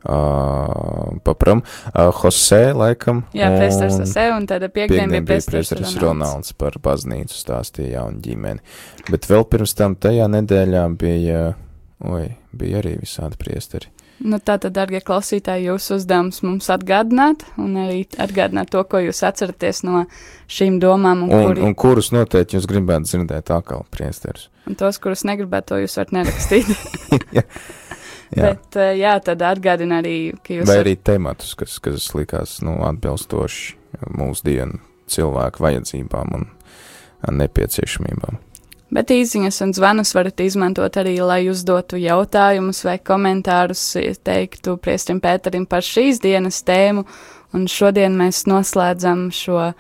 Speaker 2: uh, papram, uh, Jose, laikam.
Speaker 1: Jā, priesteris Ose, un tad piekdien bija
Speaker 2: priesteris.
Speaker 1: Ronalds
Speaker 2: par baznīcu stāstīja jaunu ģimeni. Bet vēl pirms tam tajā nedēļā bija, oi, bija arī visādi priesteri.
Speaker 1: Nu, tātad, darbie klausītāji, jūsu uzdevums mums atgādināt, un arī atgādināt to, ko jūs atceraties no šīm domām, un,
Speaker 2: Un,
Speaker 1: kuri,
Speaker 2: un kurus noteikti jūs gribētu dzirdēt atkal priesterus?
Speaker 1: un tos, kurus negribētu, to jūs varat nerakstīt.
Speaker 2: Jā.
Speaker 1: Bet, eh, jā, tad atgādina arī, ka jūs
Speaker 2: Vai arī tematus, kas, kas likās nu, atbilstoši mūsdienu cilvēku vajadzībām un nepieciešamībām.
Speaker 1: Bet īsiņas un zvanus varat izmantot arī, lai uzdotu jautājumus vai komentārus, teiktu priestrim Pēterim par šīs dienas tēmu. Un šodien mēs noslēdzam šo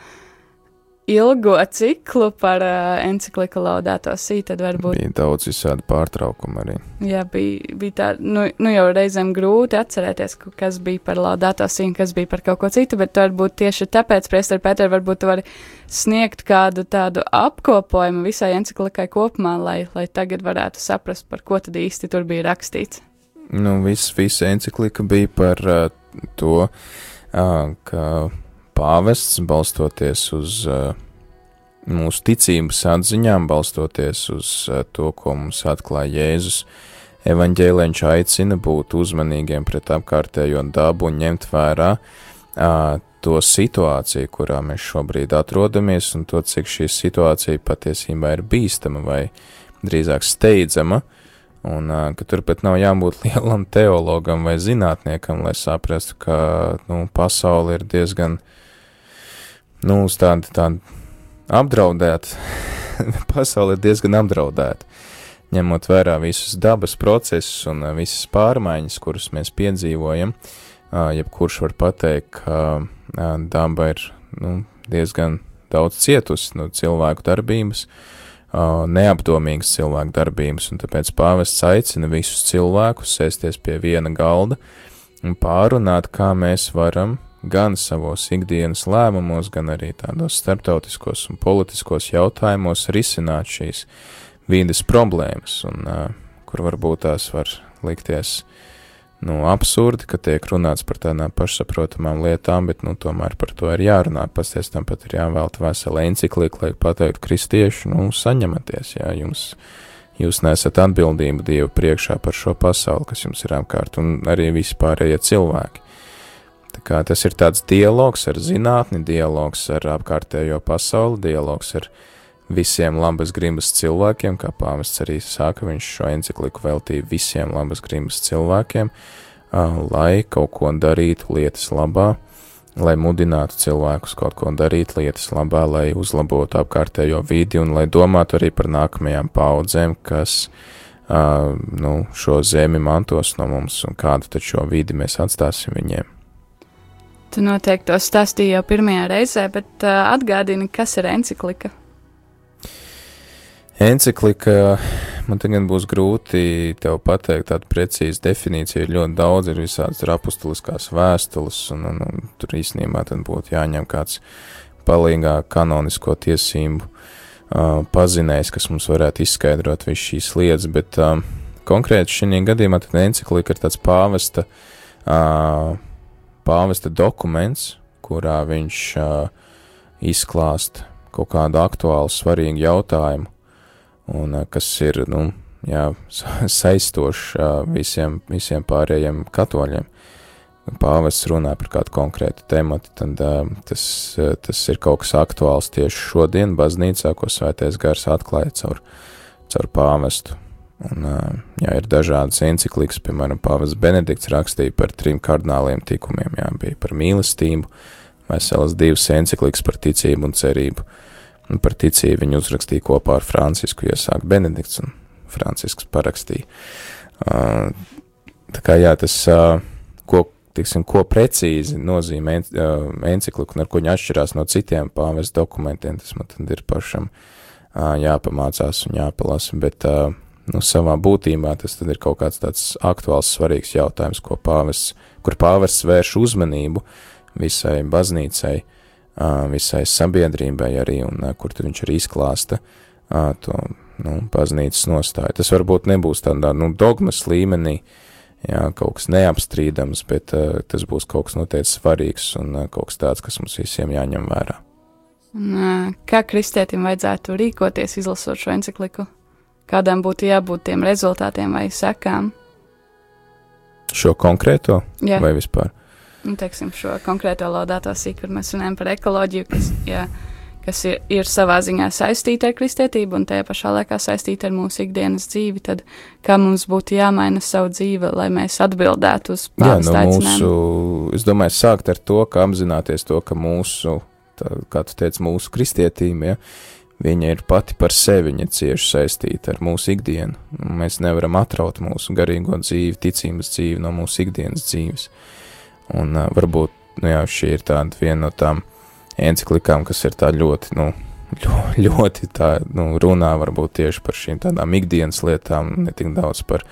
Speaker 1: ilgo ciklu par uh, encikliku Laudāto Sī, tad varbūt,
Speaker 2: Bija daudz visādi pārtraukumi arī.
Speaker 1: jā, bija, bija tā, nu, nu jau reizēm grūti atcerēties, kas bija par Laudāto Sī un kas bija par kaut ko citu, bet varbūt tieši tāpēc, priestri Pēteri, varbūt tu vari sniegt kādu tādu apkopojumu visai enciklikai kopumā, lai, lai tagad varētu saprast, par ko tad īsti tur bija rakstīts.
Speaker 2: Nu, viss, visa enциklika bija par uh, to, uh, ka pāvests balstoties uz uh, mūsu ticības atziņām, balstoties uz uh, to, ko mums atklāja Jēzus, evaņģēlēņš aicina būt uzmanīgiem pret apkārtējo dabu un ņemt vērā uh, to situāciju, kurā mēs šobrīd atrodamies, un to, cik šī situācija patiesībā ir bīstama vai drīzāk steidzama, un uh, ka turpat nav jābūt lielam teologam vai zinātniekam, lai saprastu, ka nu, pasaule ir diezgan nu, uz tādu, tādu apdraudēta. pasaule ir diezgan apdraudēta. Ņemot vērā visus dabas procesus un visas pārmaiņas, kuras mēs piedzīvojam, jebkurš var pateikt, ka daba ir nu, diezgan daudz cietusi no cilvēku darbības, neapdomīgas cilvēku darbības, un tāpēc pāvests aicina visus cilvēkus sēsties pie viena galda un pārunāt, kā mēs varam gan savos ikdienas lēmumos, gan arī tādos starptautiskos un politiskos jautājumos risināt šīs vīdes problēmas, un uh, kur varbūt tās var likties nu, absurdi, ka tiek runāts par tādām pašsaprotamām lietām, bet nu, tomēr par to ir jārunā. Pasties tam pat ir jāvēlta vesela enciklika, lai pateiktu kristieši, nu, saņematies, jā, jums, jūs nesat atbildību Dievu priekšā par šo pasauli, kas jums ir apkārt, un arī vispārējie cilvēki. Tas ir tāds dialogs ar zinātni, dialogs ar apkārtējo pasauli, dialogs ar visiem labas gribas cilvēkiem, kā pāvests arī sāka, viņš šo encikliku veltīja visiem labas gribas cilvēkiem, lai kaut ko darītu lietas labā, lai mudinātu cilvēkus kaut ko darīt lietas labā, lai uzlabotu apkārtējo vidi un lai domātu arī par nākamajām paudzēm, kas nu, šo zemi mantos no mums un kādu šo vidi mēs atstāsim viņiem.
Speaker 1: Tu noteikti to stāstīji jau pirmajā reizē, bet uh, atgādini, kas ir enciklika.
Speaker 2: Enciklika, man tagad būs grūti pateikt tādu precīzu definīciju, ir ļoti daudz, ir visādas apustuliskās vēstules, un, un, un tur īstenībā būtu jāņem kāds palīgā kanonisko tiesību uh, pazinējs, kas mums varētu izskaidrot visu šīs lietas, bet uh, konkrēti šī gadījumā tad enciklika ir tāds pāvesta, uh, pāvesta dokuments, kurā viņš uh, izklāst kaut kādu aktuālu, svarīgu jautājumu, un uh, kas ir, nu, jā, sa- saistošs uh, visiem, visiem pārējiem katoļiem. pāvests runā par kādu konkrētu tematu, tad uh, tas, uh, tas ir kaut kas aktuāls tieši šodien baznīcā, ko svētais gars atklāja caur, caur pāvestu. Un, jā, ir dažādas enciklikas, piemēram, pāvests Benedikts rakstīja par trim kardināliem tikumiem, jā, bija par mīlestību, veselas divas enciklikas par ticību un cerību. Un par ticību viņu uzrakstīja kopā ar Francisku, iesāk Benedikts un Francisks parakstīja. Tā kā jā, tas, ko, tiksim, ko precīzi nozīmē en, enciklika un ar ko viņa atšķirās no citiem pāves dokumentiem, tas man tad ir pašam jāpamācās un jāpalasa, bet uh, nu, savā būtībā tas ir kaut kāds tāds aktuāls, svarīgs jautājums, pāves, kur pāves vērš uzmanību visai baznīcai, visai sabiedrībai arī, un kur viņš arī izklāsta to nu, baznīcas nostāju. Tas varbūt nebūs tādā nu, dogmas līmenī, jā, kaut kas neapstrīdams, bet tas būs kaut kas noteikti svarīgs un kaut kas tāds, kas mums visiem jāņem vērā.
Speaker 1: Un, kā kristietim vajadzētu rīkoties, izlasot šo encikliku? Kādām būtu jābūt tiem rezultātiem vai sekām?
Speaker 2: Šo konkrēto
Speaker 1: Jā.
Speaker 2: vai vispār?
Speaker 1: Nu, teiksim, šo konkrēto laudāto sīku, kur mēs runājam par ekoloģiju, kas, jā, kas ir, ir savā ziņā saistīta ar kristietību un tajā pašā laikā saistīta ar mūsu ikdienas dzīvi, tad kā mums būtu jāmaina savu dzīvi, lai mēs atbildētu uz
Speaker 2: Jā,
Speaker 1: pāvesta
Speaker 2: nu mūsu, es domāju, sākt ar to, ka apzināties to, ka mūsu, tā, kā tu teici, mūsu kristietība, ja, viņa ir pati par sevi, viņa cieši saistīta ar mūsu ikdienu. Mēs nevaram atraut mūsu garīgo dzīvi, ticības dzīvi no mūsu ikdienas dzīves. Un uh, varbūt, nu jā, šī ir tāda viena no tām enciklikām, kas ir tā ļoti, nu, ļoti, ļoti tā, nu, runā varbūt tieši par šīm tādām ikdienas lietām, ne tik daudz par,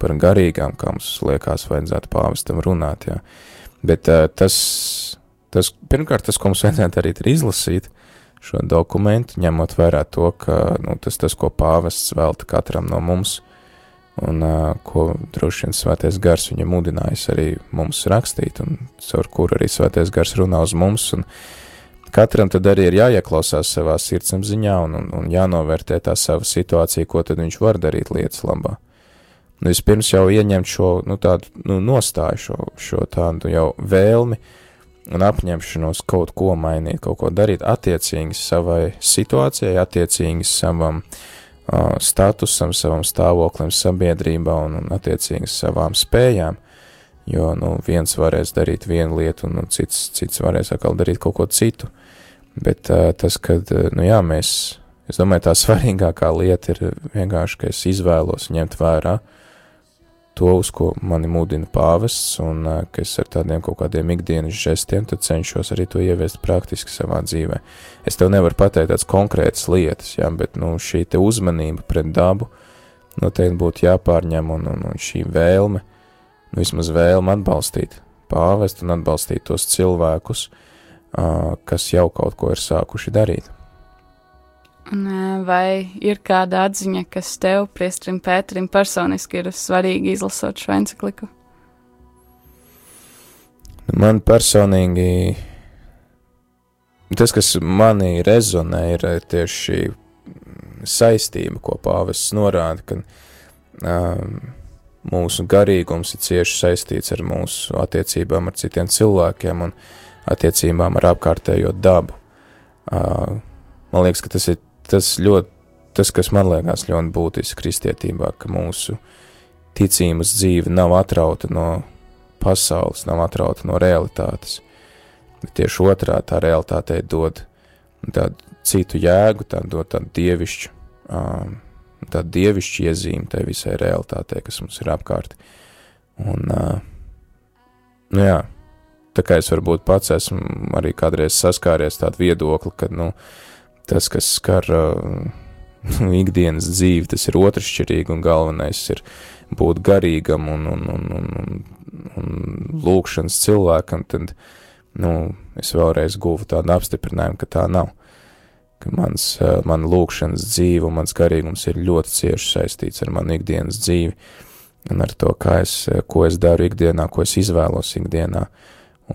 Speaker 2: par garīgām, kā mums liekas vajadzētu pāvestam runāt, jā. Bet uh, tas, tas, pirmkārt, tas, ko mums vajadzētu ir izlasīt šo dokumentu, ņemot vērā to, ka, nu, tas tas, ko pāvests velta katram no mums, un uh, ko droši vien svētais gars viņam mudinājis arī mums rakstīt, un caur kuru arī svētais gars runā uz mums, un katram tad arī ir jāieklausās savā sirdsapziņā un, un, un jānovērtē tā sava situācija, ko tad viņš var darīt lietas labā. Nu, vispirms jau ieņemt šo, nu, tādu, nu, nostāju šo, šo tādu jau vēlmi un apņemšanos kaut ko mainīt, kaut ko darīt attiecīgi savai situācijai, attiecīgi savam uh, statusam, savam stāvoklim sabiedrībā un, un attiecīgi savām spējām, jo, nu, viens varēs darīt vienu lietu un nu, cits, cits varēs atkal darīt kaut ko citu, bet uh, tas, kad, nu jā, mēs, es domāju, tā svarīgākā lieta ir vienkārši, ka es izvēlos ņemt vērā to, uz ko mani mudina pāvests, un uh, ka es ar tādiem kaut kādiem ikdienas žestiem cenšos arī to ieviest praktiski savā dzīvē. Es tev nevaru pateikt tādas konkrētas lietas, jā, bet, nu, šī uzmanība pret dabu noteikti būtu jāpārņem, un, un, un šī vēlme, nu, vismaz vēlme atbalstīt pāvestu un atbalstīt tos cilvēkus, uh, kas jau kaut ko ir sākuši darīt.
Speaker 1: Vai ir kāda atziņa, kas tev, Priestrim Pēterim, personiski ir svarīga izlasot šo encikliku?
Speaker 2: Man personīgi tas, kas manī rezonē, ir tieši šī saistība, ko pāvests norāda, ka um, mūsu garīgums ir cieši saistīts ar mūsu attiecībām ar citiem cilvēkiem un attiecībām ar apkārtējo dabu. Uh, man liekas, ka tas ir tas ļoti, tas, kas man liekas ļoti būtisks kristietībā, ka mūsu ticības dzīve nav atrauta no pasaules, nav atrauta no realitātes. Bet tieši otrā tā realitātei dod tādu citu jēgu, tā dod tādu dievišķu, tādu dievišķu iezīmi tai visai realitātei, kas mums ir apkārt. Un, uh, nu jā, tā kā es varbūt pats esmu arī kādreiz saskāries tādu viedokli, ka, nu, tas, kas skar uh, ikdienas dzīvi, tas ir otršķirīgi un galvenais ir būt garīgam un, un, un, un, un, un lūkšanas cilvēkam, tad, nu, es vēlreiz guvu tādu apstiprinājumu, ka tā nav. Ka mans, uh, man lūkšanas dzīve un mans garīgums ir ļoti cieši saistīts ar manu ikdienas dzīvi un ar to, es, ko es daru ikdienā, ko es izvēlos ikdienā.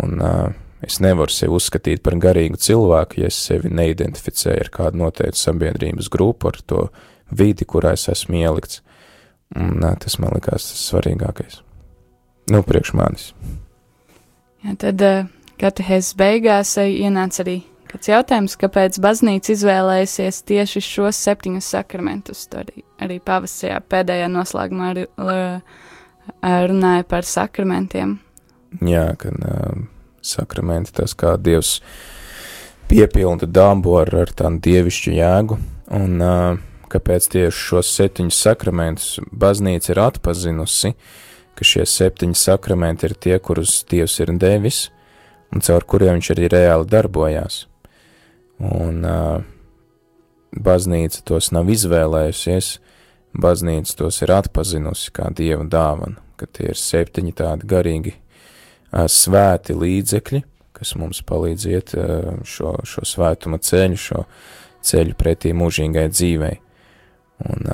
Speaker 2: Un uh, es nevaru sevi uzskatīt par garīgu cilvēku, ja es sevi neidentificēju ar kādu noteiktu sabiedrības grupu, ar to vidi, kurā es esmu ielikts. Un tas man likās tas svarīgākais. Nu, priekš manis.
Speaker 1: Jā, tad uh, katehēzes beigās uh, ienāca arī kāds jautājums, kāpēc baznīca izvēlējusies tieši šos septiņus sakramentus. Tur arī, arī pavasarī pēdējā noslēgumā uh, runāja par sakramentiem.
Speaker 2: Jā, ka uh, sakramenti tas, kā Dievs piepilda dabu ar, ar tādu dievišķu jēgu, un uh, kāpēc tieši šos septiņus sakramentus baznīca ir atpazinusi, ka šie septiņi sakramenti ir tie, kurus Dievs ir devis, un caur kuriem viņš arī reāli darbojās. Un uh, baznīca tos nav izvēlējusies, baznīca tos ir atpazinusi kā dieva dāvanu, ka tie ir septiņi tādi garīgi svēti līdzekļi, kas mums palīdz iet šo, šo svētuma ceļu, šo ceļu pretī mūžīgai dzīvei. Un,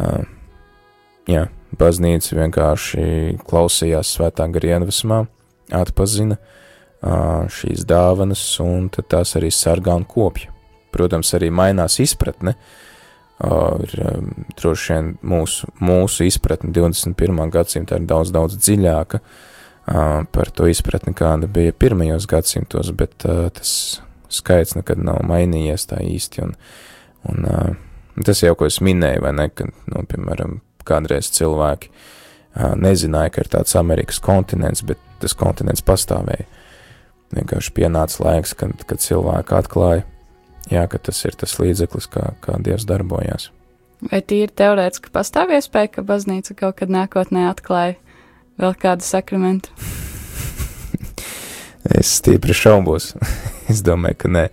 Speaker 2: jā, baznīca vienkārši klausījās svētā grienvesmā, atpazina šīs dāvanas un tās arī sargā un kopja protams, arī mainās izpratne. Ir droši vien mūsu, mūsu izpratne 21. gadsimtā ir daudz, daudz dziļāka uh, par to izpratni, kāda bija pirmajos gadsimtos, bet tas skaits nekad nav mainījies tā īsti. Un, un tas jau, ko es minēju, vai ne, ka, nu, piemēram, kādreiz cilvēki nezināja, ka ir tāds Amerikas kontinents, bet tas kontinents pastāvēja. Vienkārši pienāca laiks, kad, kad cilvēki atklāja jā, ka tas ir tas līdzeklis, kā, kā Dievs darbojās.
Speaker 1: Vai tīri teorētiski pastāv iespēja, ka baznīca kaut kad nākotnē atklāja vēl kādu sakramentu?
Speaker 2: es stipri šaubos. es domāju, ka nē.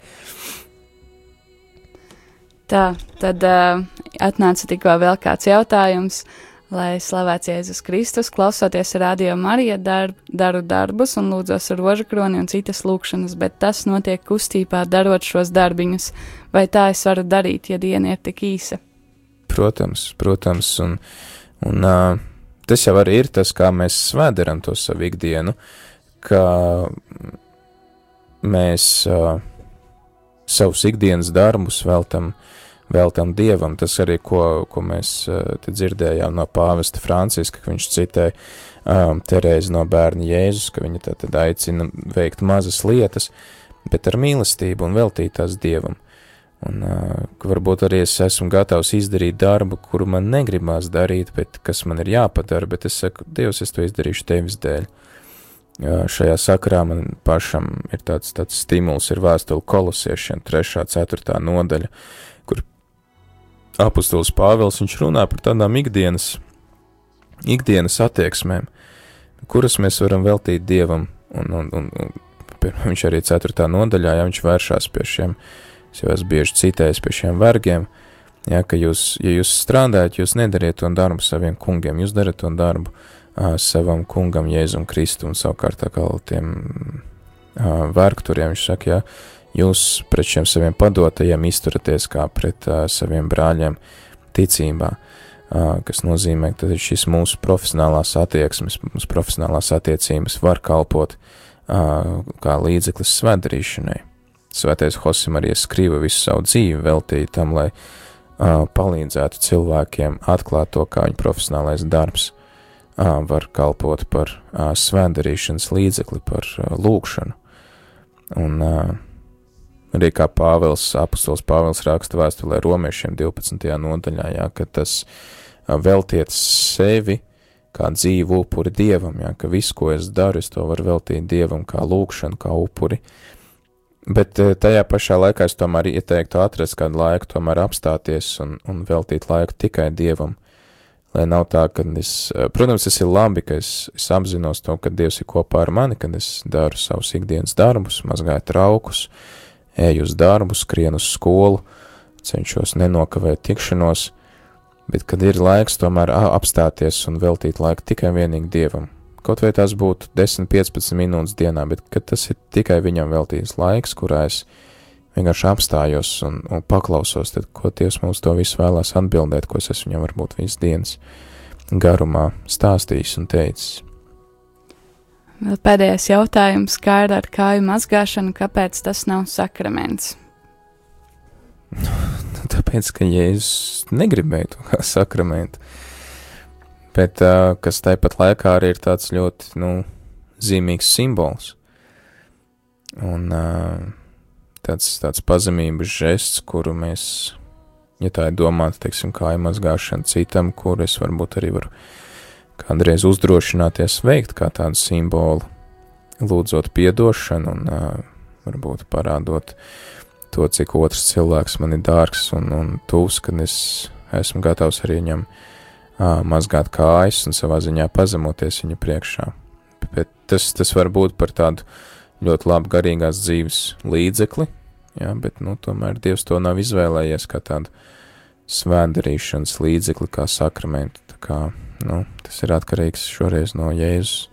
Speaker 1: Tā, tad uh, atnāca tikko vēl kāds jautājums. Lai slavēts Jēzus Kristus, klausoties radio Marija, darb, daru darbus un lūdzos ar rožu kroni un citas lūkšanas, bet tas notiek kustībā darot šos darbiņus. Vai tā es varu darīt, ja diena ir tik īsa?
Speaker 2: Protams, protams, un, un uh, tas jau arī ir tas, kā mēs svēdaram to savu ikdienu, ka mēs uh, savus ikdienas darbus veltam veltam dievam. Tas arī, ko, ko mēs uh, dzirdējām no pāvesta Franciska, ka viņš citē um, Terēzi no bērna Jēzus, ka viņa tad, tad aicina veikt mazas lietas, bet ar mīlestību un veltīt tās dievam. Un uh, varbūt arī es esmu gatavs izdarīt darbu, kuru man negribās darīt, bet kas man ir jāpadara, bet es saku, Dievs, es to izdarīšu tevis dēļ. Uh, šajā sakarā man pašam ir tāds, tāds stimuls, ir vēstule kolosiešiem, 3. 4. nodaļa, kur apustulis Pāvils, runā par tādām ikdienas, ikdienas attieksmēm, kuras mēs varam veltīt Dievam, un, un, un, un viņš arī 4. nodaļā, ja viņš vēršās pie šiem, es jau esmu bieži citējis pie šiem vergiem, ja, ka jūs, ja jūs strādājat, jūs nedariet to darbu saviem kungiem, jūs darat to darbu uh, savam kungam Jēzum Kristu, un savukārt tā kā tiem uh, vergturiem viņš saka, ja, jūs pret šiem saviem padotajiem izturaties kā pret uh, saviem brāļiem ticībā, uh, kas nozīmē, ka šis mūsu profesionālās attieksmes, mūsu profesionālās attiecības var kalpot uh, kā līdzeklis svētdarīšanai. Svētais Hosimarijas skrīva visu savu dzīvi veltīja tam, lai uh, palīdzētu cilvēkiem atklāt to, kā viņa profesionālais darbs uh, var kalpot par uh, svētdarīšanas līdzekli, par uh, lūkšanu. Un uh, Arī kā Pāvils, apustulis Pāvils raksta vēstulē romiešiem 12. nodaļā, jā, ka tas veltiet sevi kā dzīvu upuri Dievam, jā, ka visu, ko es daru, es to varu veltīt Dievam kā lūkšanu, kā upuri. Bet tajā pašā laikā es tomēr ieteiktu atrast kādu laiku, tomēr apstāties un, un veltīt laiku tikai Dievam, lai nav tā, ka es, protams, tas ir labi, ka es, es apzinos to, ka Dievs ir kopā ar mani, kad es daru savus ikdienas darbus, mazgāju traukus, eju uz darbu, skrienu uz skolu, cenšos nenokavēt tikšanos, bet kad ir laiks tomēr apstāties un veltīt laiku tikai vienīgi Dievam. Kaut vai tās būtu 10-15 minūtes dienā, bet tas ir tikai viņam veltīts laiks, kurā es vienkārši apstājos un, un paklausos, tad ko Dievs mums to visu vēlās atbildēt, ko es viņam varbūt visu dienas garumā stāstījis un teicis.
Speaker 1: Vēl pēdējais jautājums, kā ir ar kāju mazgāšanu, kāpēc tas nav sakraments?
Speaker 2: Tāpēc, ka Jēzus negribēja to kā sakramentu. Bet uh, kas tāpat laikā arī ir tāds ļoti nu, zīmīgs simbols. un uh, tāds, tāds pazemības žests, kuru mēs, ja tā ir domāta, teiksim, kāja mazgāšana citam, kur es varbūt arī varu kādreiz uzdrošināties veikt kā tādu simbolu, lūdzot piedošanu un uh, varbūt parādot to, cik otrs cilvēks man ir dārgs un, un tūs, kad es esmu gatavs arī viņam uh, mazgāt kājas un savā ziņā pazemoties viņa priekšā. Bet tas, tas var būt par tādu ļoti labu garīgās dzīves līdzekli, jā, bet, nu, tomēr Dievs to nav izvēlējies kā tādu svētdarīšanas līdzekli, kā sakramentu, tā kā, nu, tas ir atkarīgs šoreiz no Jēzus.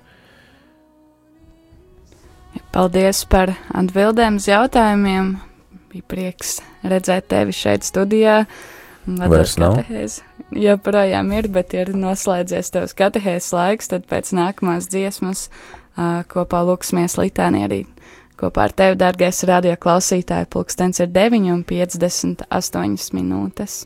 Speaker 1: Paldies par atbildēm uz jautājumiem. Bija prieks redzēt tevi šeit studijā.
Speaker 2: Vairs nav?
Speaker 1: katehēzi. Joprojām ir, bet ir noslēdzies tavs katehēzes laiks, tad pēc nākamās dziesmas uh, kopā lūksimies litāni arī. Kopā ar tevi, dārgais radio klausītāji, pulkstens ir 9 un 58 minūtes.